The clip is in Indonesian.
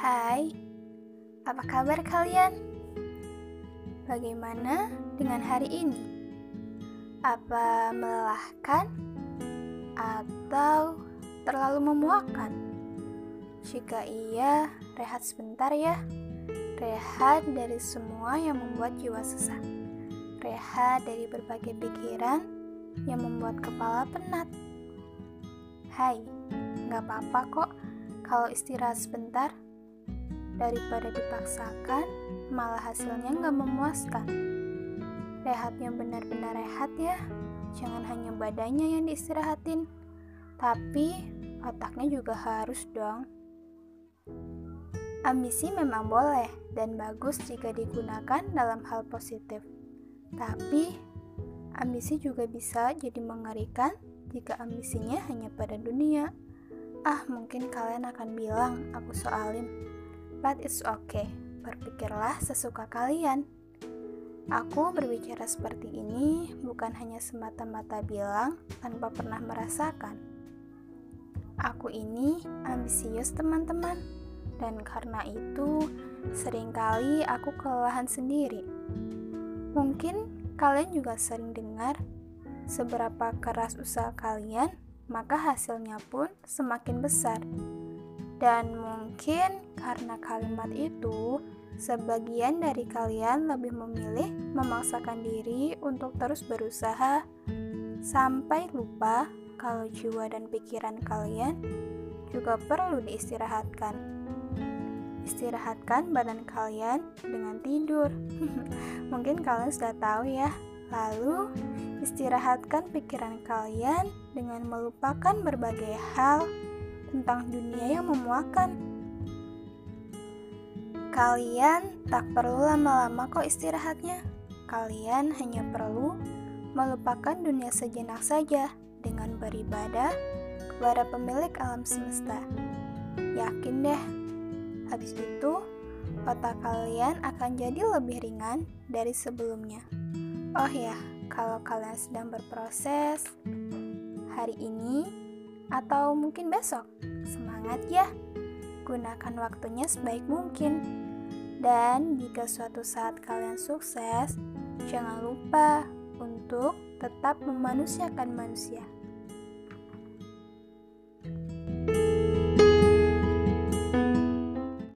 apa kabar kalian? Bagaimana dengan hari ini? Apa melelahkan atau terlalu memuakkan? Jika iya, rehat sebentar ya. Rehat dari semua yang membuat jiwa susah. Rehat dari berbagai pikiran yang membuat kepala penat. Hai, nggak apa-apa kok kalau istirahat sebentar daripada dipaksakan malah hasilnya nggak memuaskan. Rehat yang benar-benar rehat ya jangan hanya badannya yang diistirahatin tapi otaknya juga harus dong. Ambisi memang boleh dan bagus jika digunakan dalam hal positif tapi ambisi juga bisa jadi mengerikan jika ambisinya hanya pada dunia. Ah, mungkin kalian akan bilang aku soalin. But it's okay. Berpikirlah sesuka kalian. Aku berbicara seperti ini bukan hanya semata-mata bilang tanpa pernah merasakan. Aku ini ambisius teman-teman. Dan karena itu, sering kali aku kelelahan sendiri. Mungkin kalian juga sering dengar seberapa keras usaha kalian maka hasilnya pun semakin besar. Dan mungkin karena kalimat itu, sebagian dari kalian lebih memilih memaksakan diri untuk terus berusaha sampai lupa kalau jiwa dan pikiran kalian juga perlu diistirahatkan. Istirahatkan badan kalian dengan tidur. Mungkin kalian sudah tahu ya. Lalu, istirahatkan pikiran kalian dengan melupakan berbagai hal tentang dunia yang memuakan. Kalian tak perlu lama-lama kok istirahatnya. Kalian hanya perlu melupakan dunia sejenak saja dengan beribadah kepada pemilik alam semesta. Yakin deh, habis itu otak kalian akan jadi lebih ringan dari sebelumnya. Oh ya, kalau kalian sedang berproses, hari ini atau mungkin besok. Semangat ya! Gunakan waktunya sebaik mungkin. Dan jika suatu saat kalian sukses, jangan lupa untuk tetap memanusiakan manusia.